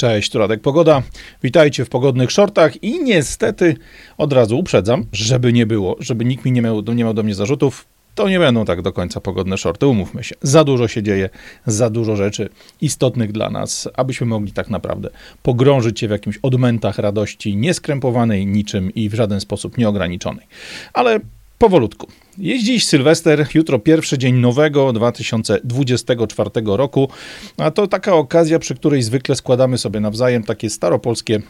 Cześć, Radek Pogoda. Witajcie w pogodnych shortach i niestety od razu uprzedzam, żeby nie było, żeby nikt mi nie miał, nie miał do mnie zarzutów, to nie będą tak do końca pogodne shorty, umówmy się. Za dużo się dzieje, za dużo rzeczy istotnych dla nas, abyśmy mogli tak naprawdę pogrążyć się w jakimś odmętach radości nieskrępowanej niczym i w żaden sposób nieograniczonej. Ale powolutku. Jest dziś Sylwester, jutro pierwszy dzień nowego 2024 roku, a to taka okazja, przy której zwykle składamy sobie nawzajem takie staropolskie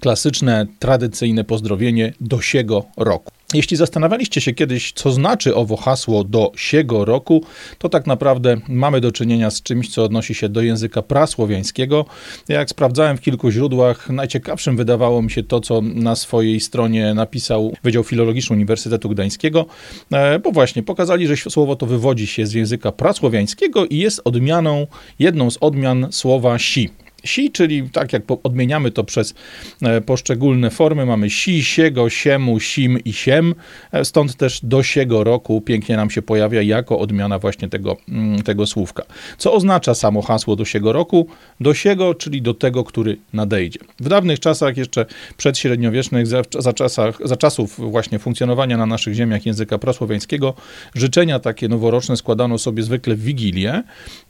klasyczne, tradycyjne pozdrowienie do siego roku. Jeśli zastanawialiście się kiedyś, co znaczy owo hasło do siego roku, to tak naprawdę mamy do czynienia z czymś, co odnosi się do języka prasłowiańskiego. Jak sprawdzałem w kilku źródłach, najciekawszym wydawało mi się to, co na swojej stronie napisał Wydział Filologiczny Uniwersytetu Gdańskiego, e, bo właśnie pokazali, że słowo to wywodzi się z języka prasłowiańskiego i jest odmianą, jedną z odmian słowa si. Si, czyli tak jak odmieniamy to przez e, poszczególne formy, mamy si, siego, siemu, sim i siem, e, stąd też do siego roku pięknie nam się pojawia jako odmiana właśnie tego, mm, tego słówka. Co oznacza samo hasło do siego roku? Do siego, czyli do tego, który nadejdzie. W dawnych czasach, jeszcze przedśredniowiecznych, za, za, czasach, za czasów właśnie funkcjonowania na naszych ziemiach języka prasłowiańskiego, życzenia takie noworoczne składano sobie zwykle w Wigilię,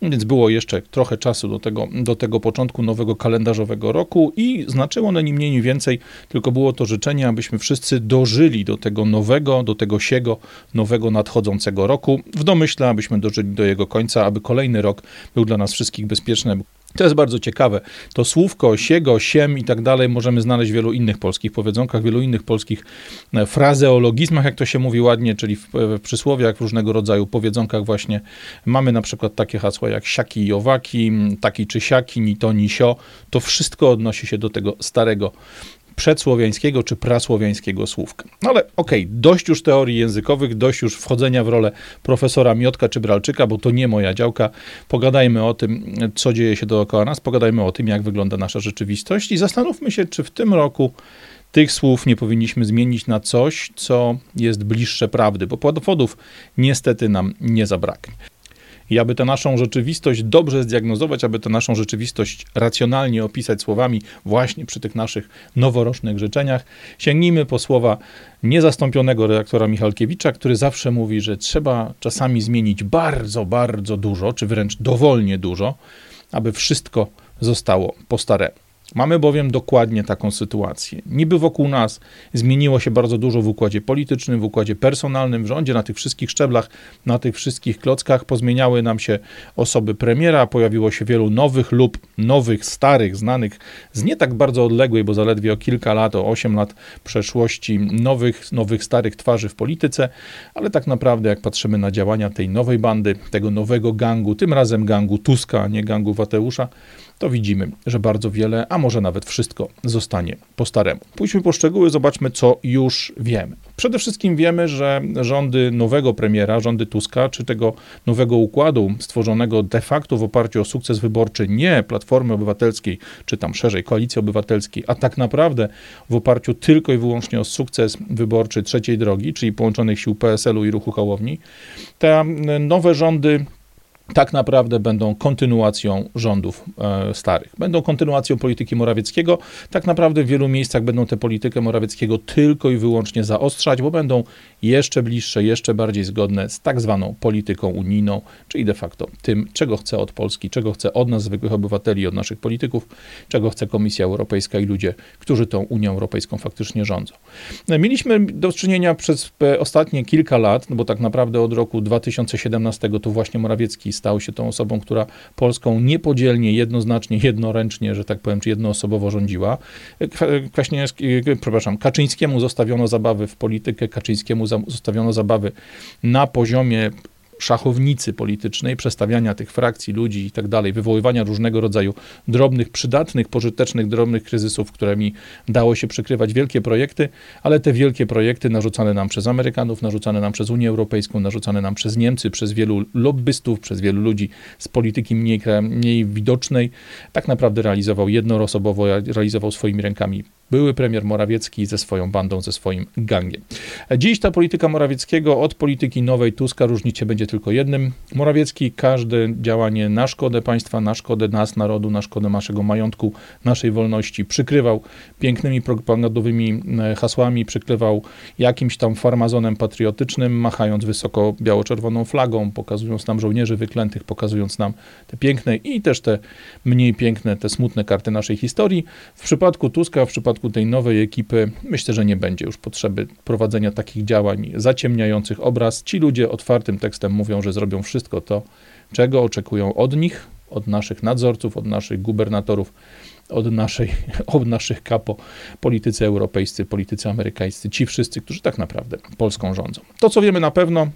więc było jeszcze trochę czasu do tego, do tego początku nowego kalendarzowego roku i znaczyło one ni mniej, ni więcej, tylko było to życzenie, abyśmy wszyscy dożyli do tego nowego, do tego siego, nowego nadchodzącego roku, w domyśle, abyśmy dożyli do jego końca, aby kolejny rok był dla nas wszystkich bezpieczny, to jest bardzo ciekawe. To słówko, siego, siem i tak dalej możemy znaleźć w wielu innych polskich powiedzonkach, wielu innych polskich e, frazeologizmach, jak to się mówi ładnie, czyli w, w przysłowiach, w różnego rodzaju powiedzonkach właśnie. Mamy na przykład takie hasła jak siaki i owaki, taki czy siaki, ni to, ni sio. To wszystko odnosi się do tego starego przedsłowiańskiego czy prasłowiańskiego słówka. No ale okej, okay, dość już teorii językowych, dość już wchodzenia w rolę profesora Miotka czy Bralczyka, bo to nie moja działka. Pogadajmy o tym, co dzieje się dookoła nas, pogadajmy o tym, jak wygląda nasza rzeczywistość i zastanówmy się, czy w tym roku tych słów nie powinniśmy zmienić na coś, co jest bliższe prawdy, bo powodów niestety nam nie zabraknie. I aby tę naszą rzeczywistość dobrze zdiagnozować, aby tę naszą rzeczywistość racjonalnie opisać słowami właśnie przy tych naszych noworocznych życzeniach, sięgnijmy po słowa niezastąpionego redaktora Michalkiewicza, który zawsze mówi, że trzeba czasami zmienić bardzo, bardzo dużo, czy wręcz dowolnie dużo, aby wszystko zostało po staremu. Mamy bowiem dokładnie taką sytuację. Niby wokół nas zmieniło się bardzo dużo w układzie politycznym, w układzie personalnym, w rządzie, na tych wszystkich szczeblach, na tych wszystkich klockach. Pozmieniały nam się osoby premiera, pojawiło się wielu nowych lub nowych, starych, znanych z nie tak bardzo odległej, bo zaledwie o kilka lat, o 8 lat przeszłości, nowych, nowych, starych twarzy w polityce, ale tak naprawdę, jak patrzymy na działania tej nowej bandy, tego nowego gangu, tym razem gangu Tuska, a nie gangu Wateusza, to widzimy, że bardzo wiele, a może nawet wszystko zostanie po staremu. Pójdźmy po szczegóły, zobaczmy, co już wiemy. Przede wszystkim wiemy, że rządy nowego premiera, rządy Tuska, czy tego nowego układu stworzonego de facto w oparciu o sukces wyborczy nie Platformy Obywatelskiej, czy tam szerzej Koalicji Obywatelskiej, a tak naprawdę w oparciu tylko i wyłącznie o sukces wyborczy trzeciej drogi, czyli połączonych sił PSL-u i ruchu Hołowni, te nowe rządy tak naprawdę będą kontynuacją rządów e, starych. Będą kontynuacją polityki Morawieckiego. Tak naprawdę w wielu miejscach będą tę politykę Morawieckiego tylko i wyłącznie zaostrzać, bo będą jeszcze bliższe, jeszcze bardziej zgodne z tak zwaną polityką unijną, czyli de facto tym, czego chce od Polski, czego chce od nas, zwykłych obywateli, od naszych polityków, czego chce Komisja Europejska i ludzie, którzy tą Unią Europejską faktycznie rządzą. Mieliśmy do czynienia przez e, ostatnie kilka lat, no bo tak naprawdę od roku 2017 to właśnie Morawiecki stał się tą osobą, która Polską niepodzielnie, jednoznacznie, jednoręcznie, że tak powiem, czy jednoosobowo rządziła. Kwaśniewski, przepraszam, Kaczyńskiemu zostawiono zabawy w politykę, Kaczyńskiemu zostawiono zabawy na poziomie szachownicy politycznej, przestawiania tych frakcji, ludzi i tak dalej, wywoływania różnego rodzaju drobnych, przydatnych, pożytecznych, drobnych kryzysów, którymi dało się przykrywać wielkie projekty, ale te wielkie projekty narzucane nam przez Amerykanów, narzucane nam przez Unię Europejską, narzucane nam przez Niemcy, przez wielu lobbystów, przez wielu ludzi z polityki mniej, mniej widocznej, tak naprawdę realizował jednoosobowo, realizował swoimi rękami były premier Morawiecki ze swoją bandą, ze swoim gangiem. Dziś ta polityka Morawieckiego od polityki nowej Tuska różnić się będzie tylko jednym. Morawiecki każde działanie na szkodę państwa, na szkodę nas, narodu, na szkodę naszego majątku, naszej wolności przykrywał pięknymi propagandowymi e, hasłami, przykrywał jakimś tam farmazonem patriotycznym, machając wysoko biało-czerwoną flagą, pokazując nam żołnierzy wyklętych, pokazując nam te piękne i też te mniej piękne, te smutne karty naszej historii. W przypadku Tuska, w przypadku tej nowej ekipy, myślę, że nie będzie już potrzeby prowadzenia takich działań zaciemniających obraz. Ci ludzie otwartym tekstem mówią, że zrobią wszystko to, czego oczekują od nich, od naszych nadzorców, od naszych gubernatorów, od, naszej, od naszych kapo, politycy europejscy, politycy amerykańscy, ci wszyscy, którzy tak naprawdę Polską rządzą. To, co wiemy na pewno,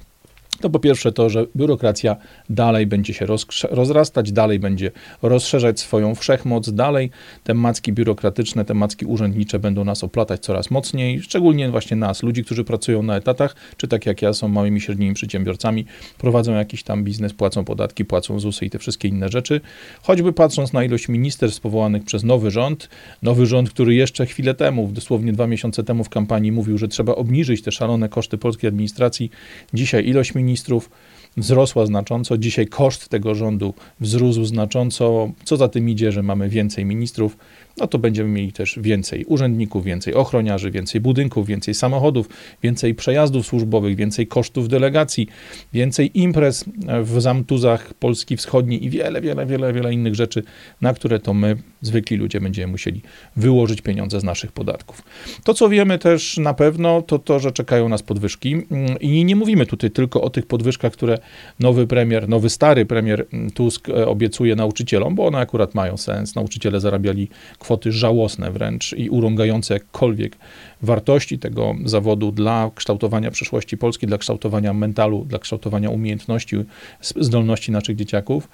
to po pierwsze to, że biurokracja dalej będzie się rozrastać, dalej będzie rozszerzać swoją wszechmoc, dalej te macki biurokratyczne, te macki urzędnicze będą nas oplatać coraz mocniej, szczególnie właśnie nas, ludzi, którzy pracują na etatach, czy tak jak ja, są małymi, średnimi przedsiębiorcami, prowadzą jakiś tam biznes, płacą podatki, płacą ZUSy i te wszystkie inne rzeczy. Choćby patrząc na ilość ministerstw powołanych przez nowy rząd, nowy rząd, który jeszcze chwilę temu, dosłownie dwa miesiące temu w kampanii mówił, że trzeba obniżyć te szalone koszty polskiej administracji, dzisiaj ilość ministrów ministrów wzrosła znacząco. Dzisiaj koszt tego rządu wzrósł znacząco. Co za tym idzie, że mamy więcej ministrów, no to będziemy mieli też więcej urzędników, więcej ochroniarzy, więcej budynków, więcej samochodów, więcej przejazdów służbowych, więcej kosztów delegacji, więcej imprez w zamtuzach Polski Wschodniej i wiele, wiele, wiele, wiele innych rzeczy, na które to my, zwykli ludzie, będziemy musieli wyłożyć pieniądze z naszych podatków. To, co wiemy też na pewno, to to, że czekają nas podwyżki i nie mówimy tutaj tylko o tych podwyżkach, które nowy premier, nowy stary premier Tusk e, obiecuje nauczycielom, bo one akurat mają sens. Nauczyciele zarabiali kwoty żałosne wręcz i urągające jakkolwiek wartości tego zawodu dla kształtowania przyszłości Polski, dla kształtowania mentalu, dla kształtowania umiejętności, zdolności naszych dzieciaków.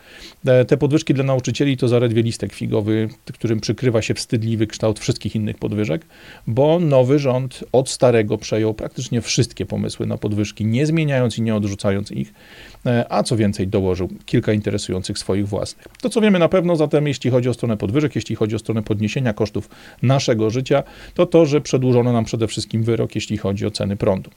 E, te podwyżki dla nauczycieli to zaledwie listek figowy, którym przykrywa się wstydliwy kształt wszystkich innych podwyżek, bo nowy rząd od starego przejął praktycznie wszystkie pomysły na podwyżki, nie zmieniając i nie odrzucając ich. E, a co więcej dołożył kilka interesujących swoich własnych. To co wiemy na pewno zatem, jeśli chodzi o stronę podwyżek, jeśli chodzi o stronę podniesienia kosztów naszego życia, to to, że przedłużono nam przede wszystkim wyrok, jeśli chodzi o ceny prądu.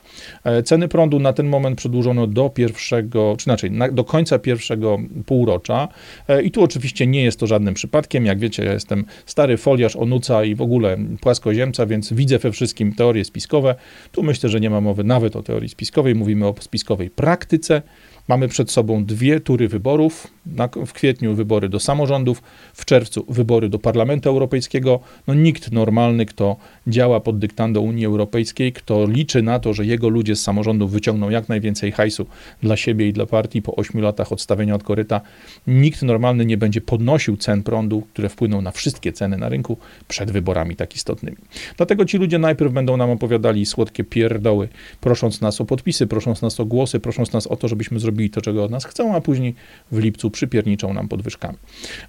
E, ceny prądu na ten moment przedłużono do pierwszego, czy inaczej, do końca pierwszego półrocza e, i tu oczywiście nie jest to żadnym przypadkiem, jak wiecie, ja jestem stary foliarz, onuca i w ogóle płaskoziemca, więc widzę we wszystkim teorie spiskowe. Tu myślę, że nie ma mowy nawet o teorii spiskowej, mówimy o spiskowej praktyce, Mamy przed sobą dwie tury wyborów. w kwietniu wybory do samorządów, w czerwcu wybory do Parlamentu Europejskiego. No, nikt normalny, kto działa pod dyktando Unii Europejskiej, kto liczy na to, że jego ludzie z samorządów wyciągną jak najwięcej hajsu dla siebie i dla partii po ośmiu latach odstawienia od koryta, nikt normalny nie będzie podnosił cen prądu, które wpłyną na wszystkie ceny na rynku przed wyborami tak istotnymi. Dlatego ci ludzie najpierw będą nam opowiadali słodkie pierdoły, prosząc nas o podpisy, prosząc nas o głosy, prosząc nas o to, żebyśmy zrobili zrobili to, czego od nas chcą, a później w lipcu przypierniczą nam podwyżkami.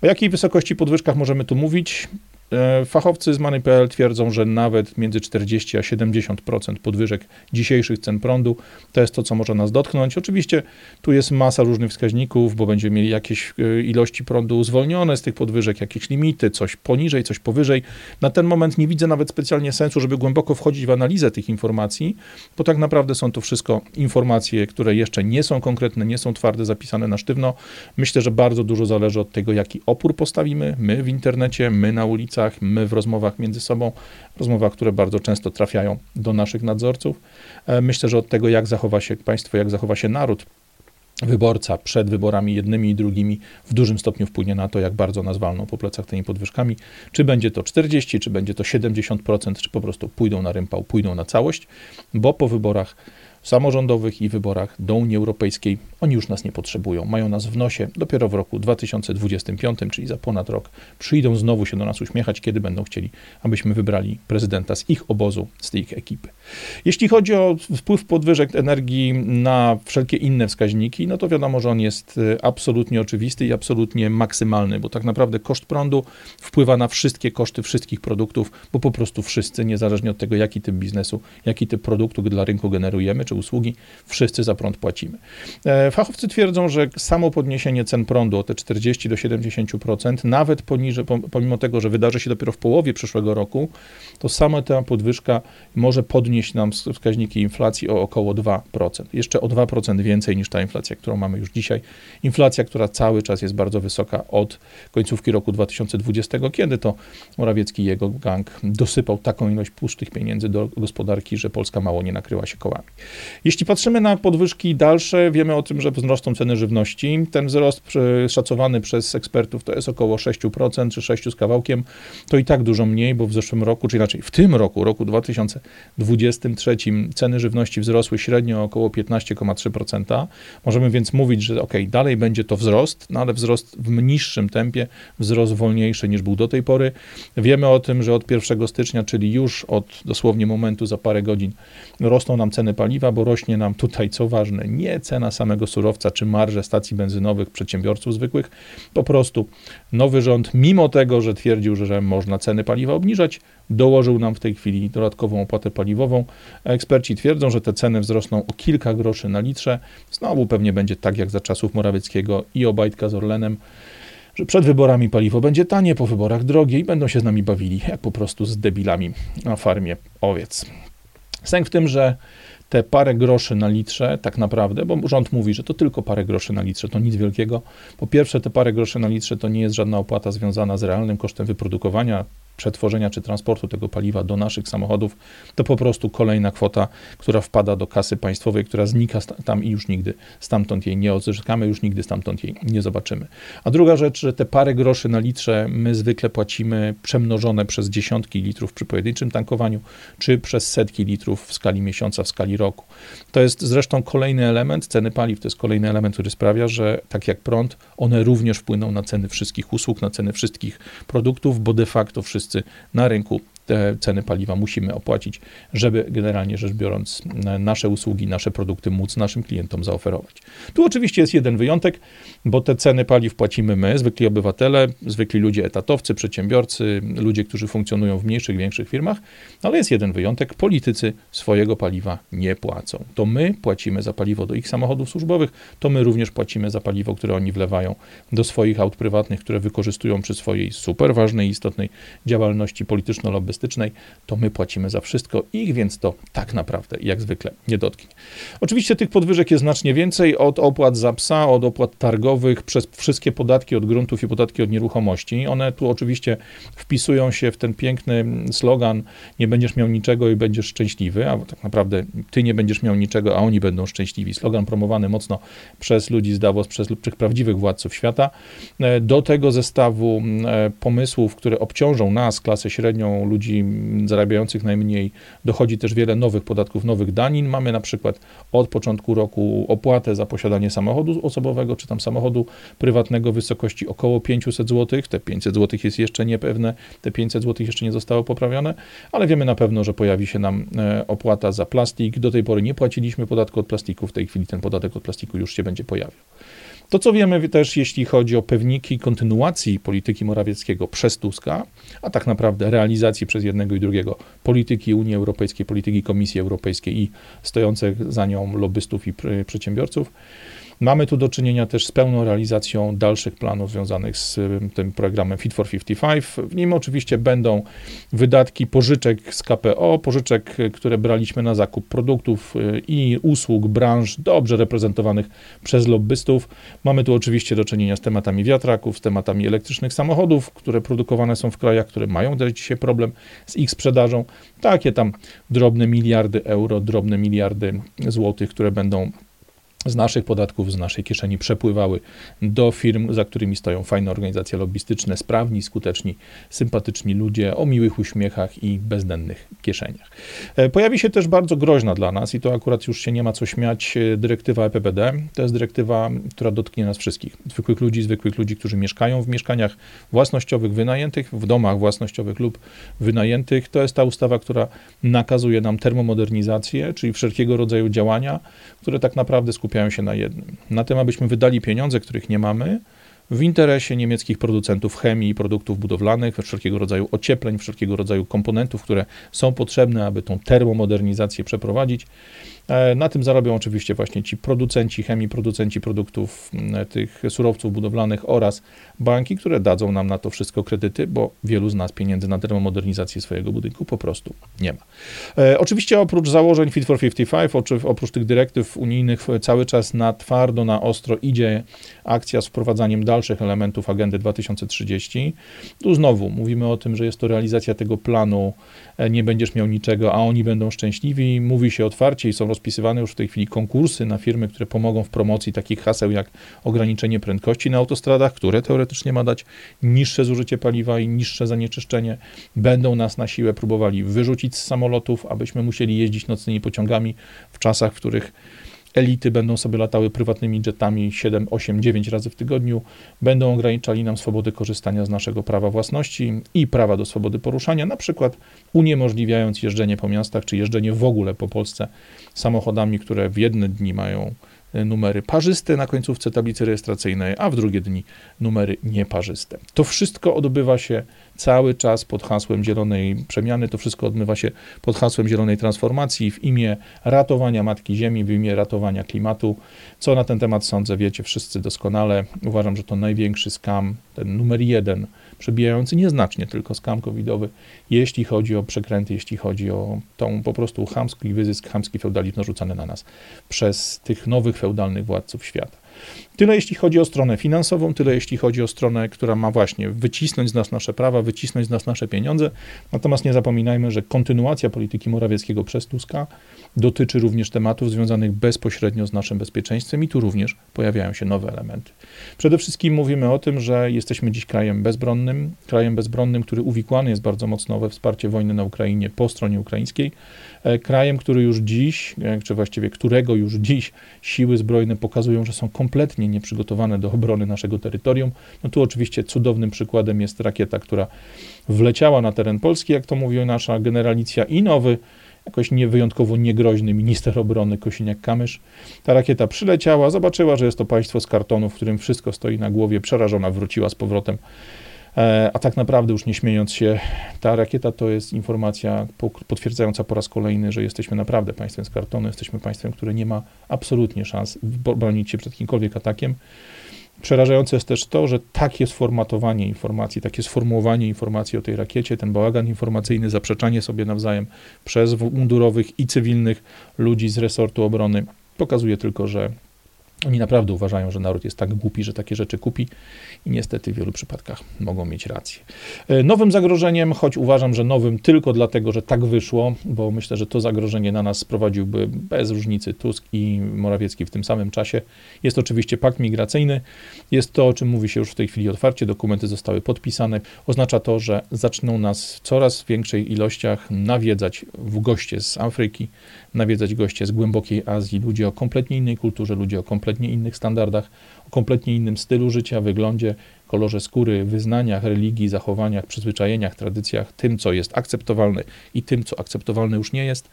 O jakiej wysokości podwyżkach możemy tu mówić? E, fachowcy z Money.pl twierdzą, że nawet między 40 a 70% podwyżek dzisiejszych cen prądu to jest to, co może nas dotknąć. Oczywiście tu jest masa różnych wskaźników, bo będziemy mieli jakieś e, ilości prądu zwolnione z tych podwyżek, jakieś limity, coś poniżej, coś powyżej. Na ten moment nie widzę nawet specjalnie sensu, żeby głęboko wchodzić w analizę tych informacji, bo tak naprawdę są to wszystko informacje, które jeszcze nie są konkretne, nie są twarde, zapisane na sztywno. Myślę, że bardzo dużo zależy od tego, jaki opór postawimy my w internecie, my na ulicy my w rozmowach między sobą, rozmowach, które bardzo często trafiają do naszych nadzorców. E, myślę, że od tego, jak zachowa się państwo, jak zachowa się naród, wyborca przed wyborami jednymi i drugimi w dużym stopniu wpłynie na to, jak bardzo nas walną po plecach tymi podwyżkami. Czy będzie to 40, czy będzie to 70%, czy po prostu pójdą na rympał, pójdą na całość, bo po wyborach samorządowych i wyborach do Unii Europejskiej. Oni już nas nie potrzebują, mają nas w nosie. Dopiero w roku 2025, czyli za ponad rok, przyjdą znowu się do nas uśmiechać, kiedy będą chcieli, abyśmy wybrali prezydenta z ich obozu, z tej ich ekipy. Jeśli chodzi o wpływ podwyżek energii na wszelkie inne wskaźniki, no to wiadomo, że on jest y, absolutnie oczywisty i absolutnie maksymalny, bo tak naprawdę koszt prądu wpływa na wszystkie koszty wszystkich produktów, bo po prostu wszyscy, niezależnie od tego, jaki typ biznesu, jaki typ produktu dla rynku generujemy, czy usługi, wszyscy za prąd płacimy. E, fachowcy twierdzą, że samo podniesienie cen prądu o te 40 do 70%, nawet poniżej, pomimo tego, że wydarzy się dopiero w połowie przyszłego roku, to sama ta podwyżka może podnieść nam wskaźniki inflacji o około 2%. Jeszcze o 2% więcej niż ta inflacja, którą mamy już dzisiaj. Inflacja, która cały czas jest bardzo wysoka od końcówki roku 2020, kiedy to Morawiecki i jego gang dosypał taką ilość pustych pieniędzy do gospodarki, że Polska mało nie nakryła się kołami. Jeśli patrzymy na podwyżki dalsze, wiemy o tym, że wzrosną ceny żywności. Ten wzrost szacowany przez ekspertów to jest około 6% czy 6 z kawałkiem. To i tak dużo mniej, bo w zeszłym roku, czy inaczej w tym roku, roku 2023 ceny żywności wzrosły średnio około 15,3%. Możemy więc mówić, że ok, dalej będzie to wzrost, no ale wzrost w niższym tempie, wzrost wolniejszy niż był do tej pory. Wiemy o tym, że od 1 stycznia, czyli już od dosłownie momentu za parę godzin, rosną nam ceny paliwa, bo rośnie nam tutaj, co ważne, nie cena samego surowca czy marże stacji benzynowych przedsiębiorców zwykłych, po prostu nowy rząd, mimo tego, że twierdził, że można ceny paliwa obniżać, dołożył nam w tej chwili dodatkową opłatę paliwową. Eksperci twierdzą, że te ceny wzrosną o kilka groszy na litrze. Znowu pewnie będzie tak jak za czasów Morawieckiego i Obajtka z Orlenem że przed wyborami paliwo będzie tanie, po wyborach drogie i będą się z nami bawili, jak po prostu z debilami na farmie owiec. Sęk w tym, że te parę groszy na litrze, tak naprawdę, bo rząd mówi, że to tylko parę groszy na litrze, to nic wielkiego. Po pierwsze, te parę groszy na litrze to nie jest żadna opłata związana z realnym kosztem wyprodukowania przetworzenia czy transportu tego paliwa do naszych samochodów, to po prostu kolejna kwota, która wpada do kasy państwowej, która znika tam i już nigdy stamtąd jej nie odzyskamy, już nigdy stamtąd jej nie zobaczymy. A druga rzecz, że te parę groszy na litrze my zwykle płacimy przemnożone przez dziesiątki litrów przy pojedynczym tankowaniu, czy przez setki litrów w skali miesiąca, w skali roku. To jest zresztą kolejny element, ceny paliw to jest kolejny element, który sprawia, że tak jak prąd, one również wpłyną na ceny wszystkich usług, na ceny wszystkich produktów, bo de facto wszyscy na rynku te ceny paliwa musimy opłacić, żeby generalnie rzecz biorąc nasze usługi, nasze produkty móc naszym klientom zaoferować. Tu oczywiście jest jeden wyjątek, bo te ceny paliw płacimy my, zwykli obywatele, zwykli ludzie etatowcy, przedsiębiorcy, ludzie, którzy funkcjonują w mniejszych, większych firmach, ale jest jeden wyjątek, politycy swojego paliwa nie płacą. To my płacimy za paliwo do ich samochodów służbowych, to my również płacimy za paliwo, które oni wlewają do swoich aut prywatnych, które wykorzystują przy swojej super ważnej, istotnej działalności polityczno-lobbystycznej to my płacimy za wszystko, ich więc to tak naprawdę jak zwykle nie dotknie. Oczywiście tych podwyżek jest znacznie więcej, od opłat za psa, od opłat targowych, przez wszystkie podatki od gruntów i podatki od nieruchomości. One tu oczywiście wpisują się w ten piękny slogan nie będziesz miał niczego i będziesz szczęśliwy, a tak naprawdę ty nie będziesz miał niczego, a oni będą szczęśliwi. Slogan promowany mocno przez ludzi z Davos, przez tych prawdziwych władców świata. E, do tego zestawu e, pomysłów, które obciążą nas, klasę średnią, ludzi ludzi zarabiających najmniej dochodzi też wiele nowych podatków, nowych danin. Mamy na przykład od początku roku opłatę za posiadanie samochodu osobowego, czy tam samochodu prywatnego w wysokości około 500 zł. Te 500 zł jest jeszcze niepewne, te 500 zł jeszcze nie zostało poprawione, ale wiemy na pewno, że pojawi się nam e, opłata za plastik. Do tej pory nie płaciliśmy podatku od plastiku, w tej chwili ten podatek od plastiku już się będzie pojawiał. To, co wiemy też, jeśli chodzi o pewniki kontynuacji polityki Morawieckiego przez Tuska, a tak naprawdę realizacji przez jednego i drugiego polityki Unii Europejskiej, polityki Komisji Europejskiej i stojących za nią lobbystów i przedsiębiorców, Mamy tu do czynienia też z pełną realizacją dalszych planów związanych z tym programem Fit for 55. W nim oczywiście będą wydatki pożyczek z KPO, pożyczek, które braliśmy na zakup produktów y, i usług branż dobrze reprezentowanych przez lobbystów. Mamy tu oczywiście do czynienia z tematami wiatraków, z tematami elektrycznych samochodów, które produkowane są w krajach, które mają też dzisiaj problem z ich sprzedażą. Takie tam drobne miliardy euro, drobne miliardy złotych, które będą z naszych podatków, z naszej kieszeni przepływały do firm, za którymi stoją fajne organizacje lobbystyczne, sprawni, skuteczni, sympatyczni ludzie o miłych uśmiechach i bezdennych kieszeniach. E, pojawi się też bardzo groźna dla nas i to akurat już się nie ma co śmiać e, dyrektywa EPBD. To jest dyrektywa, która dotknie nas wszystkich. Zwykłych ludzi, zwykłych ludzi, którzy mieszkają w mieszkaniach własnościowych, wynajętych, w domach własnościowych lub wynajętych. To jest ta ustawa, która nakazuje nam termomodernizację, czyli wszelkiego rodzaju działania, które tak naprawdę skupiają skupiają się na jednym. Na tym, abyśmy wydali pieniądze, których nie mamy, w interesie niemieckich producentów chemii produktów budowlanych, wszelkiego rodzaju ociepleń, wszelkiego rodzaju komponentów, które są potrzebne, aby tą termomodernizację przeprowadzić. E, na tym zarobią oczywiście właśnie ci producenci chemii, producenci produktów tych surowców budowlanych oraz banki, które dadzą nam na to wszystko kredyty, bo wielu z nas pieniędzy na termomodernizację swojego budynku po prostu nie ma. E, oczywiście oprócz założeń Fit for 55, oprócz tych dyrektyw unijnych cały czas na twardo, na ostro idzie akcja z wprowadzaniem dalszych elementów agendy 2030. Tu znowu mówimy o tym, że jest to realizacja tego planu, e, nie będziesz miał niczego, a oni będą szczęśliwi. Mówi się otwarcie i są rozpisywane już w tej chwili konkursy na firmy, które pomogą w promocji takich haseł jak ograniczenie prędkości na autostradach, które teoretycznie ma dać niższe zużycie paliwa i niższe zanieczyszczenie. Będą nas na siłę próbowali wyrzucić z samolotów, abyśmy musieli jeździć nocnymi pociągami w czasach, w których elity będą sobie latały prywatnymi jetami 7, 8, 9 razy w tygodniu, będą ograniczali nam swobodę korzystania z naszego prawa własności i prawa do swobody poruszania, na przykład uniemożliwiając jeżdżenie po miastach, czy jeżdżenie w ogóle po Polsce samochodami, które w jedne dni mają E, numery parzyste na końcówce tablicy rejestracyjnej, a w drugie dni numery nieparzyste. To wszystko odbywa się cały czas pod hasłem zielonej przemiany, to wszystko odbywa się pod hasłem zielonej transformacji w imię ratowania Matki Ziemi, w imię ratowania klimatu. Co na ten temat sądzę, wiecie wszyscy doskonale. Uważam, że to największy skam, ten numer jeden przebijający nieznacznie tylko skam covidowy, jeśli chodzi o przekręty, jeśli chodzi o tą po prostu chamski wyzysk, chamski feudalizm narzucany na nas przez tych nowych feudalnych władców świata. Tyle jeśli chodzi o stronę finansową, tyle jeśli chodzi o stronę, która ma właśnie wycisnąć z nas nasze prawa, wycisnąć z nas nasze pieniądze. Natomiast nie zapominajmy, że kontynuacja polityki Morawieckiego przez Tuska dotyczy również tematów związanych bezpośrednio z naszym bezpieczeństwem i tu również pojawiają się nowe elementy. Przede wszystkim mówimy o tym, że jesteśmy dziś krajem bezbronnym, krajem bezbronnym, który uwikłany jest bardzo mocno we wsparcie wojny na Ukrainie po stronie ukraińskiej, e, krajem, który już dziś, e, czy właściwie którego już dziś siły zbrojne pokazują, że są kompletnie nieprzygotowane do obrony naszego terytorium. No tu oczywiście cudownym przykładem jest rakieta, która wleciała na teren Polski, jak to mówi nasza generalicja, i nowy jakoś niewyjątkowo niegroźny minister obrony Kosiniak-Kamysz. Ta rakieta przyleciała, zobaczyła, że jest to państwo z kartonu, w którym wszystko stoi na głowie, przerażona wróciła z powrotem. E, a tak naprawdę, już nie śmiejąc się, ta rakieta to jest informacja potwierdzająca po raz kolejny, że jesteśmy naprawdę państwem z kartonu, jesteśmy państwem, które nie ma absolutnie szans bronić się przed jakimkolwiek atakiem. Przerażające jest też to, że takie sformatowanie informacji, takie sformułowanie informacji o tej rakiecie, ten bałagan informacyjny, zaprzeczanie sobie nawzajem przez mundurowych i cywilnych ludzi z resortu obrony pokazuje tylko, że oni naprawdę uważają, że naród jest tak głupi, że takie rzeczy kupi i niestety w wielu przypadkach mogą mieć rację. E, nowym zagrożeniem, choć uważam, że nowym tylko dlatego, że tak wyszło, bo myślę, że to zagrożenie na nas sprowadziłby bez różnicy Tusk i Morawiecki w tym samym czasie, jest oczywiście pakt migracyjny. Jest to, o czym mówi się już w tej chwili otwarcie, dokumenty zostały podpisane. Oznacza to, że zaczną nas w coraz większej ilościach nawiedzać w goście z Afryki, nawiedzać goście z głębokiej Azji, ludzie o kompletnie innej kulturze, ludzie o kompletnie innych standardach, o kompletnie innym stylu życia, wyglądzie, kolorze skóry, wyznaniach, religii, zachowaniach, przyzwyczajeniach, tradycjach, tym, co jest akceptowalne i tym, co akceptowalne już nie jest.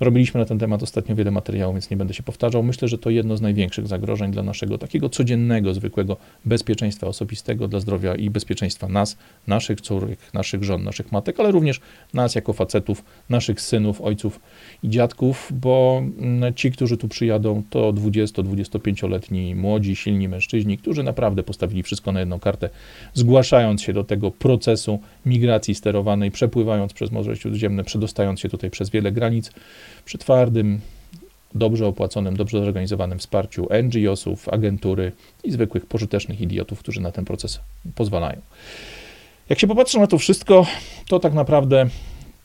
Robiliśmy na ten temat ostatnio wiele materiałów, więc nie będę się powtarzał. Myślę, że to jedno z największych zagrożeń dla naszego takiego codziennego, zwykłego bezpieczeństwa osobistego, dla zdrowia i bezpieczeństwa nas, naszych córek, naszych żon, naszych matek, ale również nas jako facetów, naszych synów, ojców i dziadków, bo mm, ci, którzy tu przyjadą, to 20-25-letni młodzi, silni mężczyźni, którzy naprawdę postawili wszystko na jedną kartę, zgłaszając się do tego procesu migracji sterowanej, przepływając przez Morze Śródziemne, przedostając się tutaj przez wiele granic, przy twardym, dobrze opłaconym, dobrze zorganizowanym wsparciu NGO-sów, agentury i zwykłych, pożytecznych idiotów, którzy na ten proces pozwalają. Jak się popatrzy na to wszystko, to tak naprawdę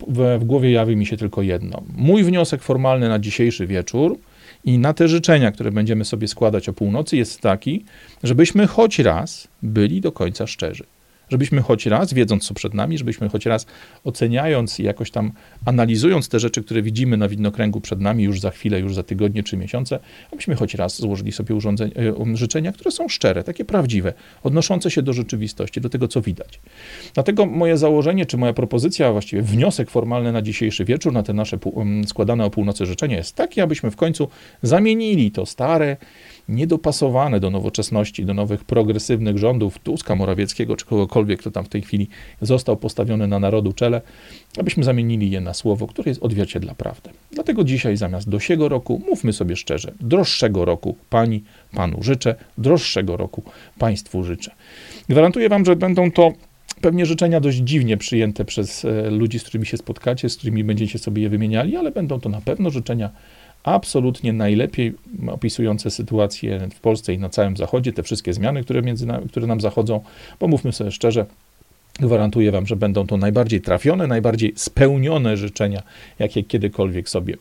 w, w głowie jawi mi się tylko jedno. Mój wniosek formalny na dzisiejszy wieczór i na te życzenia, które będziemy sobie składać o północy, jest taki, żebyśmy choć raz byli do końca szczerzy. Żebyśmy choć raz, wiedząc co przed nami, żebyśmy choć raz oceniając i jakoś tam analizując te rzeczy, które widzimy na widnokręgu przed nami już za chwilę, już za tygodnie czy miesiące, abyśmy choć raz złożyli sobie e, życzenia, które są szczere, takie prawdziwe, odnoszące się do rzeczywistości, do tego, co widać. Dlatego moje założenie, czy moja propozycja, właściwie wniosek formalny na dzisiejszy wieczór, na te nasze składane o północy życzenia jest taki, abyśmy w końcu zamienili to stare, niedopasowane do nowoczesności, do nowych progresywnych rządów Tuska, Morawieckiego czy kogokolwiek, kto tam w tej chwili został postawiony na narodu czele, abyśmy zamienili je na słowo, które jest odzwierciedla prawdę. Dlatego dzisiaj zamiast dosiego roku, mówmy sobie szczerze, droższego roku pani, panu życzę, droższego roku państwu życzę. Gwarantuję wam, że będą to pewnie życzenia dość dziwnie przyjęte przez e, ludzi, z którymi się spotkacie, z którymi będziecie sobie je wymieniali, ale będą to na pewno życzenia absolutnie najlepiej opisujące sytuację w Polsce i na całym Zachodzie, te wszystkie zmiany, które, między nami, które nam zachodzą, bo mówmy sobie szczerze, Gwarantuję Wam, że będą to najbardziej trafione, najbardziej spełnione życzenia, jakie kiedykolwiek sobie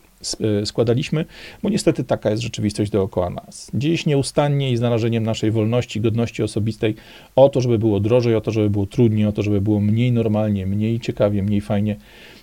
e, składaliśmy, bo niestety taka jest rzeczywistość dookoła nas. Dziś nieustannie i z narażeniem naszej wolności, godności osobistej o to, żeby było drożej, o to, żeby było trudniej, o to, żeby było mniej normalnie, mniej ciekawie, mniej fajnie,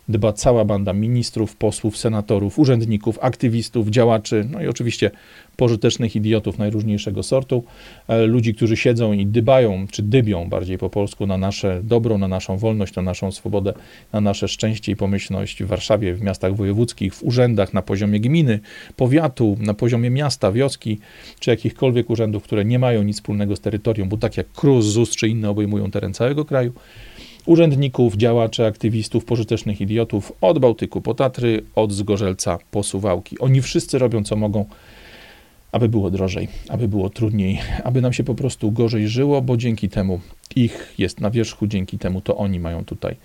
dba cała banda ministrów, posłów, senatorów, urzędników, aktywistów, działaczy, no i oczywiście pożytecznych idiotów najróżniejszego sortu, e, ludzi, którzy siedzą i dybają, czy dybią bardziej po polsku na nasze dobro, na naszą wolność, na naszą swobodę, na nasze szczęście i pomyślność w Warszawie, w miastach wojewódzkich, w urzędach na poziomie gminy, powiatu, na poziomie miasta, wioski, czy jakichkolwiek urzędów, które nie mają nic wspólnego z terytorium, bo tak jak KRUS, ZUS czy inne obejmują teren całego kraju, urzędników, działaczy, aktywistów, pożytecznych idiotów od Bałtyku po Tatry, od Zgorzelca po Suwałki. Oni wszyscy robią co mogą, aby było drożej, aby było trudniej, aby nam się po prostu gorzej żyło, bo dzięki temu ich jest na wierzchu, dzięki temu to oni mają tutaj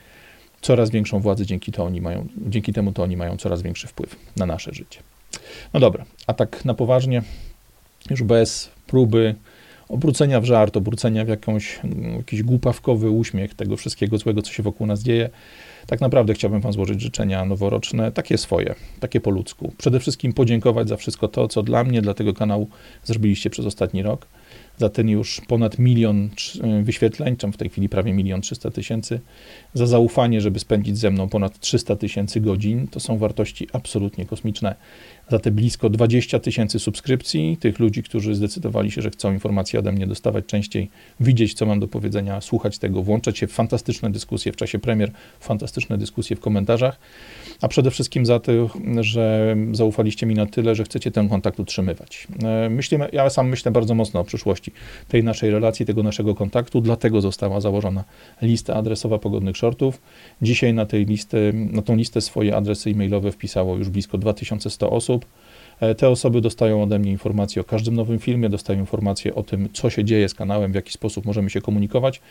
coraz większą władzę, dzięki, to oni mają, dzięki temu to oni mają coraz większy wpływ na nasze życie. No dobra, a tak na poważnie, już bez próby obrócenia w żart, obrócenia w jakąś, jakiś głupawkowy uśmiech tego wszystkiego złego, co się wokół nas dzieje. Tak naprawdę chciałbym Wam złożyć życzenia noworoczne, takie swoje, takie po ludzku. Przede wszystkim podziękować za wszystko to, co dla mnie, dla tego kanału zrobiliście przez ostatni rok za ten już ponad milion wyświetleń, czy w tej chwili prawie milion trzysta tysięcy, za zaufanie, żeby spędzić ze mną ponad 300 tysięcy godzin. To są wartości absolutnie kosmiczne. Za te blisko 20 tysięcy subskrypcji, tych ludzi, którzy zdecydowali się, że chcą informacje ode mnie dostawać częściej, widzieć, co mam do powiedzenia, słuchać tego, włączać się w fantastyczne dyskusje w czasie premier, fantastyczne dyskusje w komentarzach, a przede wszystkim za to, że zaufaliście mi na tyle, że chcecie ten kontakt utrzymywać. E, myślimy, ja sam myślę bardzo mocno o przyszłości tej naszej relacji, tego naszego kontaktu, dlatego została założona lista adresowa pogodnych shortów. Dzisiaj na, tej listy, na tą listę swoje adresy e-mailowe wpisało już blisko 2100 osób. E, te osoby dostają ode mnie informacje o każdym nowym filmie, dostają informacje o tym, co się dzieje z kanałem, w jaki sposób możemy się komunikować.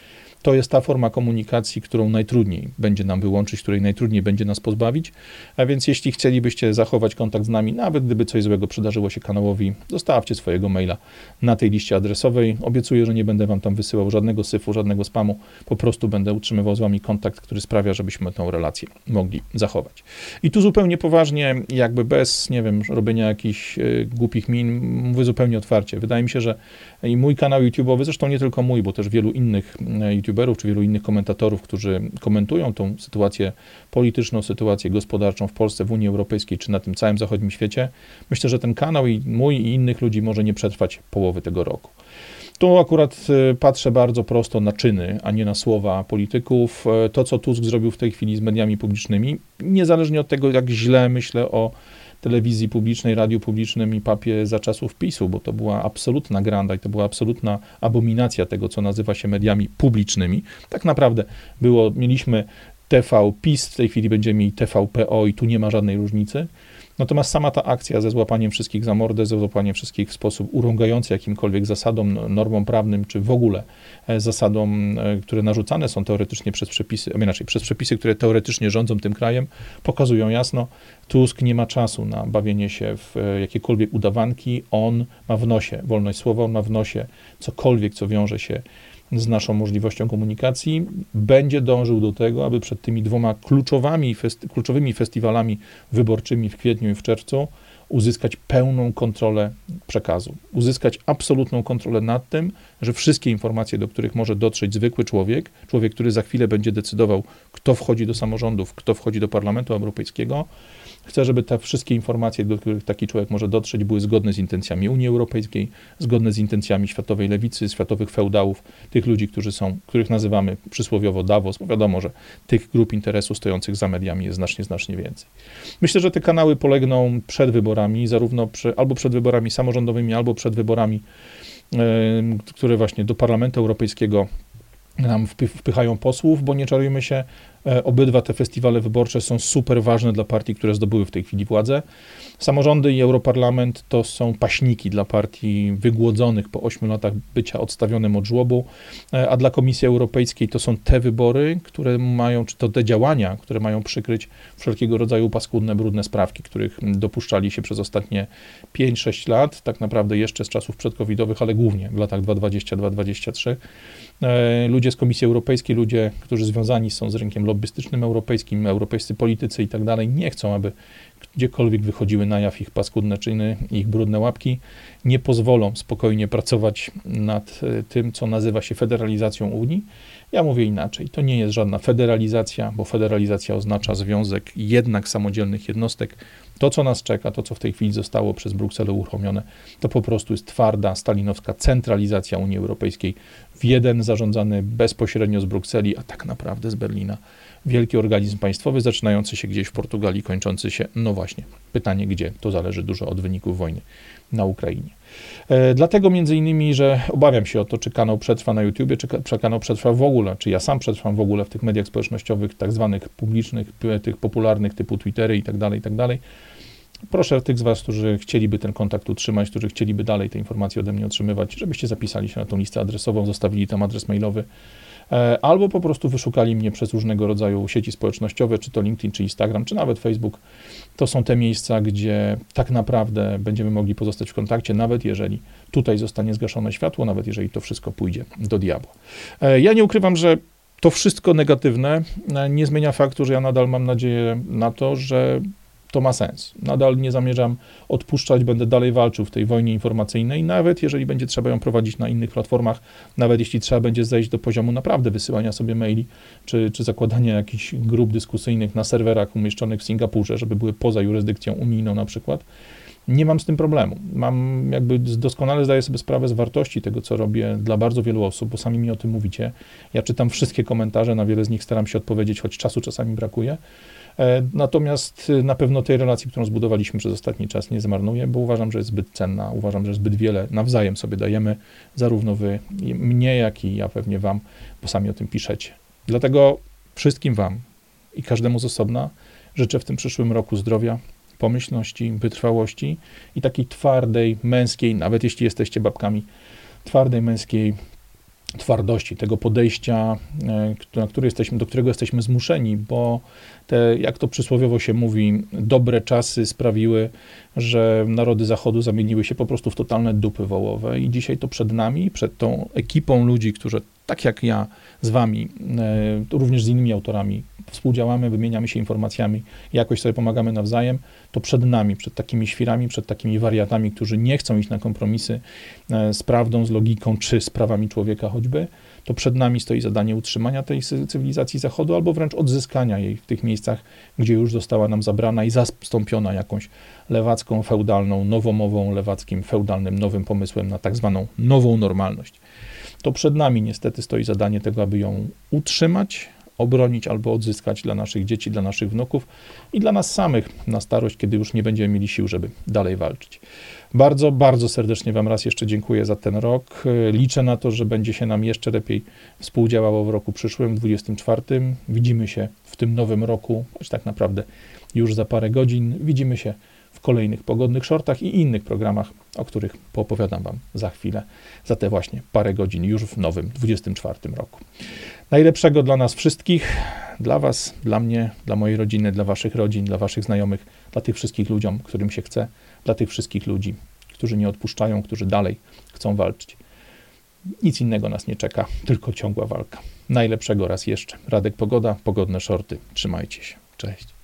To jest ta forma komunikacji, którą najtrudniej będzie nam wyłączyć, której najtrudniej będzie nas pozbawić. A więc jeśli chcielibyście zachować kontakt z nami, nawet gdyby coś złego przydarzyło się kanałowi, zostawcie swojego maila na tej liście adresowej. Obiecuję, że nie będę wam tam wysyłał żadnego syfu, żadnego spamu. Po prostu będę utrzymywał z wami kontakt, który sprawia, żebyśmy tę relację mogli zachować. I tu zupełnie poważnie, jakby bez, nie wiem, robienia jakichś y, głupich min, mówię zupełnie otwarcie. Wydaje mi się, że i mój kanał YouTube'owy, zresztą nie tylko mój, bo też wielu innych y, youtuberów czy wielu innych komentatorów, którzy komentują tą sytuację polityczną, sytuację gospodarczą w Polsce, w Unii Europejskiej czy na tym całym zachodnim świecie, myślę, że ten kanał i mój i innych ludzi może nie przetrwać połowy tego roku. Tu akurat y, patrzę bardzo prosto na czyny, a nie na słowa polityków. To, co Tusk zrobił w tej chwili z mediami publicznymi, niezależnie od tego, jak źle myślę o telewizji publicznej, radiu publicznym i papie za czasów PiSu, bo to była absolutna granda i to była absolutna abominacja tego, co nazywa się mediami publicznymi. Tak naprawdę było, mieliśmy TV PiS, w tej chwili będziemy mieli TVPO i tu nie ma żadnej różnicy. Natomiast sama ta akcja ze złapaniem wszystkich za mordę, ze złapaniem wszystkich w sposób urągający jakimkolwiek zasadom, normom prawnym, czy w ogóle e, zasadom, e, które narzucane są teoretycznie przez przepisy, a inaczej, przez przepisy, które teoretycznie rządzą tym krajem, pokazują jasno, Tusk nie ma czasu na bawienie się w e, jakiekolwiek udawanki. On ma w nosie wolność słowa, on ma w nosie cokolwiek, co wiąże się z naszą możliwością komunikacji, będzie dążył do tego, aby przed tymi dwoma kluczowymi, festi kluczowymi festiwalami wyborczymi w kwietniu i w czerwcu uzyskać pełną kontrolę przekazu. Uzyskać absolutną kontrolę nad tym, że wszystkie informacje, do których może dotrzeć zwykły człowiek, człowiek, który za chwilę będzie decydował, kto wchodzi do samorządów, kto wchodzi do Parlamentu Europejskiego, Chcę, żeby te wszystkie informacje, do których taki człowiek może dotrzeć, były zgodne z intencjami Unii Europejskiej, zgodne z intencjami światowej lewicy, światowych feudałów, tych ludzi, którzy są, których nazywamy przysłowiowo Davos, bo wiadomo, że tych grup interesu stojących za mediami jest znacznie, znacznie więcej. Myślę, że te kanały polegną przed wyborami, zarówno przy, albo przed wyborami samorządowymi, albo przed wyborami, yy, które właśnie do Parlamentu Europejskiego nam wpychają posłów, bo nie czarujmy się, obydwa te festiwale wyborcze są super ważne dla partii, które zdobyły w tej chwili władzę. Samorządy i Europarlament to są paśniki dla partii wygłodzonych po ośmiu latach bycia odstawionym od żłobu, e, a dla Komisji Europejskiej to są te wybory, które mają, czy to te działania, które mają przykryć wszelkiego rodzaju paskudne, brudne sprawki, których dopuszczali się przez ostatnie 5-6 lat, tak naprawdę jeszcze z czasów przedcovidowych, ale głównie w latach 2020-2023. E, ludzie z Komisji Europejskiej, ludzie, którzy związani są z rynkiem lobbystycznym europejskim, europejscy politycy i tak dalej, nie chcą, aby gdziekolwiek wychodziły na jaw ich paskudne czyny, ich brudne łapki, nie pozwolą spokojnie pracować nad e, tym, co nazywa się federalizacją Unii. Ja mówię inaczej, to nie jest żadna federalizacja, bo federalizacja oznacza związek jednak samodzielnych jednostek. To, co nas czeka, to, co w tej chwili zostało przez Brukselę uruchomione, to po prostu jest twarda, stalinowska centralizacja Unii Europejskiej w jeden zarządzany bezpośrednio z Brukseli, a tak naprawdę z Berlina wielki organizm państwowy, zaczynający się gdzieś w Portugalii, kończący się, no właśnie, pytanie gdzie, to zależy dużo od wyników wojny na Ukrainie. E, dlatego między innymi, że obawiam się o to, czy kanał przetrwa na YouTubie, czy, czy kanał przetrwa w ogóle, czy ja sam przetrwam w ogóle w tych mediach społecznościowych, tak zwanych publicznych, tych popularnych typu Twittery i tak dalej, i tak dalej. Proszę tych z Was, którzy chcieliby ten kontakt utrzymać, którzy chcieliby dalej te informacje ode mnie otrzymywać, żebyście zapisali się na tą listę adresową, zostawili tam adres mailowy, E, albo po prostu wyszukali mnie przez różnego rodzaju sieci społecznościowe, czy to LinkedIn, czy Instagram, czy nawet Facebook. To są te miejsca, gdzie tak naprawdę będziemy mogli pozostać w kontakcie, nawet jeżeli tutaj zostanie zgaszone światło, nawet jeżeli to wszystko pójdzie do diabła. E, ja nie ukrywam, że to wszystko negatywne e, nie zmienia faktu, że ja nadal mam nadzieję na to, że to ma sens. Nadal nie zamierzam odpuszczać, będę dalej walczył w tej wojnie informacyjnej, nawet jeżeli będzie trzeba ją prowadzić na innych platformach, nawet jeśli trzeba będzie zejść do poziomu naprawdę wysyłania sobie maili, czy, czy zakładania jakichś grup dyskusyjnych na serwerach umieszczonych w Singapurze, żeby były poza jurysdykcją unijną na przykład. Nie mam z tym problemu. Mam jakby doskonale zdaję sobie sprawę z wartości tego, co robię dla bardzo wielu osób, bo sami mi o tym mówicie. Ja czytam wszystkie komentarze, na wiele z nich staram się odpowiedzieć, choć czasu czasami brakuje. E, natomiast y, na pewno tej relacji, którą zbudowaliśmy przez ostatni czas, nie zmarnuję, bo uważam, że jest zbyt cenna. Uważam, że zbyt wiele nawzajem sobie dajemy, zarówno wy, mnie, jak i ja pewnie wam, bo sami o tym piszecie. Dlatego wszystkim wam i każdemu z osobna życzę w tym przyszłym roku zdrowia, pomyślności, wytrwałości i takiej twardej, męskiej, nawet jeśli jesteście babkami, twardej, męskiej twardości, tego podejścia, e, na który jesteśmy, do którego jesteśmy zmuszeni, bo te, jak to przysłowiowo się mówi, dobre czasy sprawiły, że narody Zachodu zamieniły się po prostu w totalne dupy wołowe i dzisiaj to przed nami, przed tą ekipą ludzi, którzy tak jak ja z wami, e, również z innymi autorami współdziałamy, wymieniamy się informacjami, jakoś sobie pomagamy nawzajem, to przed nami, przed takimi świrami, przed takimi wariatami, którzy nie chcą iść na kompromisy e, z prawdą, z logiką czy z prawami człowieka choćby, to przed nami stoi zadanie utrzymania tej cywilizacji Zachodu albo wręcz odzyskania jej w tych miejscach, gdzie już została nam zabrana i zastąpiona jakąś lewacką, feudalną, nowomową, lewackim, feudalnym, nowym pomysłem na tak zwaną nową normalność. To przed nami niestety stoi zadanie tego, aby ją utrzymać, obronić albo odzyskać dla naszych dzieci, dla naszych wnuków i dla nas samych na starość, kiedy już nie będziemy mieli sił, żeby dalej walczyć. Bardzo, bardzo serdecznie Wam raz jeszcze dziękuję za ten rok. Liczę na to, że będzie się nam jeszcze lepiej współdziałało w roku przyszłym, 24. Widzimy się w tym nowym roku, choć tak naprawdę już za parę godzin. Widzimy się kolejnych pogodnych shortach i innych programach, o których poopowiadam Wam za chwilę, za te właśnie parę godzin już w nowym 24 roku. Najlepszego dla nas wszystkich, dla Was, dla mnie, dla mojej rodziny, dla Waszych rodzin, dla Waszych znajomych, dla tych wszystkich ludziom, którym się chce, dla tych wszystkich ludzi, którzy nie odpuszczają, którzy dalej chcą walczyć. Nic innego nas nie czeka, tylko ciągła walka. Najlepszego raz jeszcze. Radek Pogoda, pogodne shorty. Trzymajcie się. Cześć.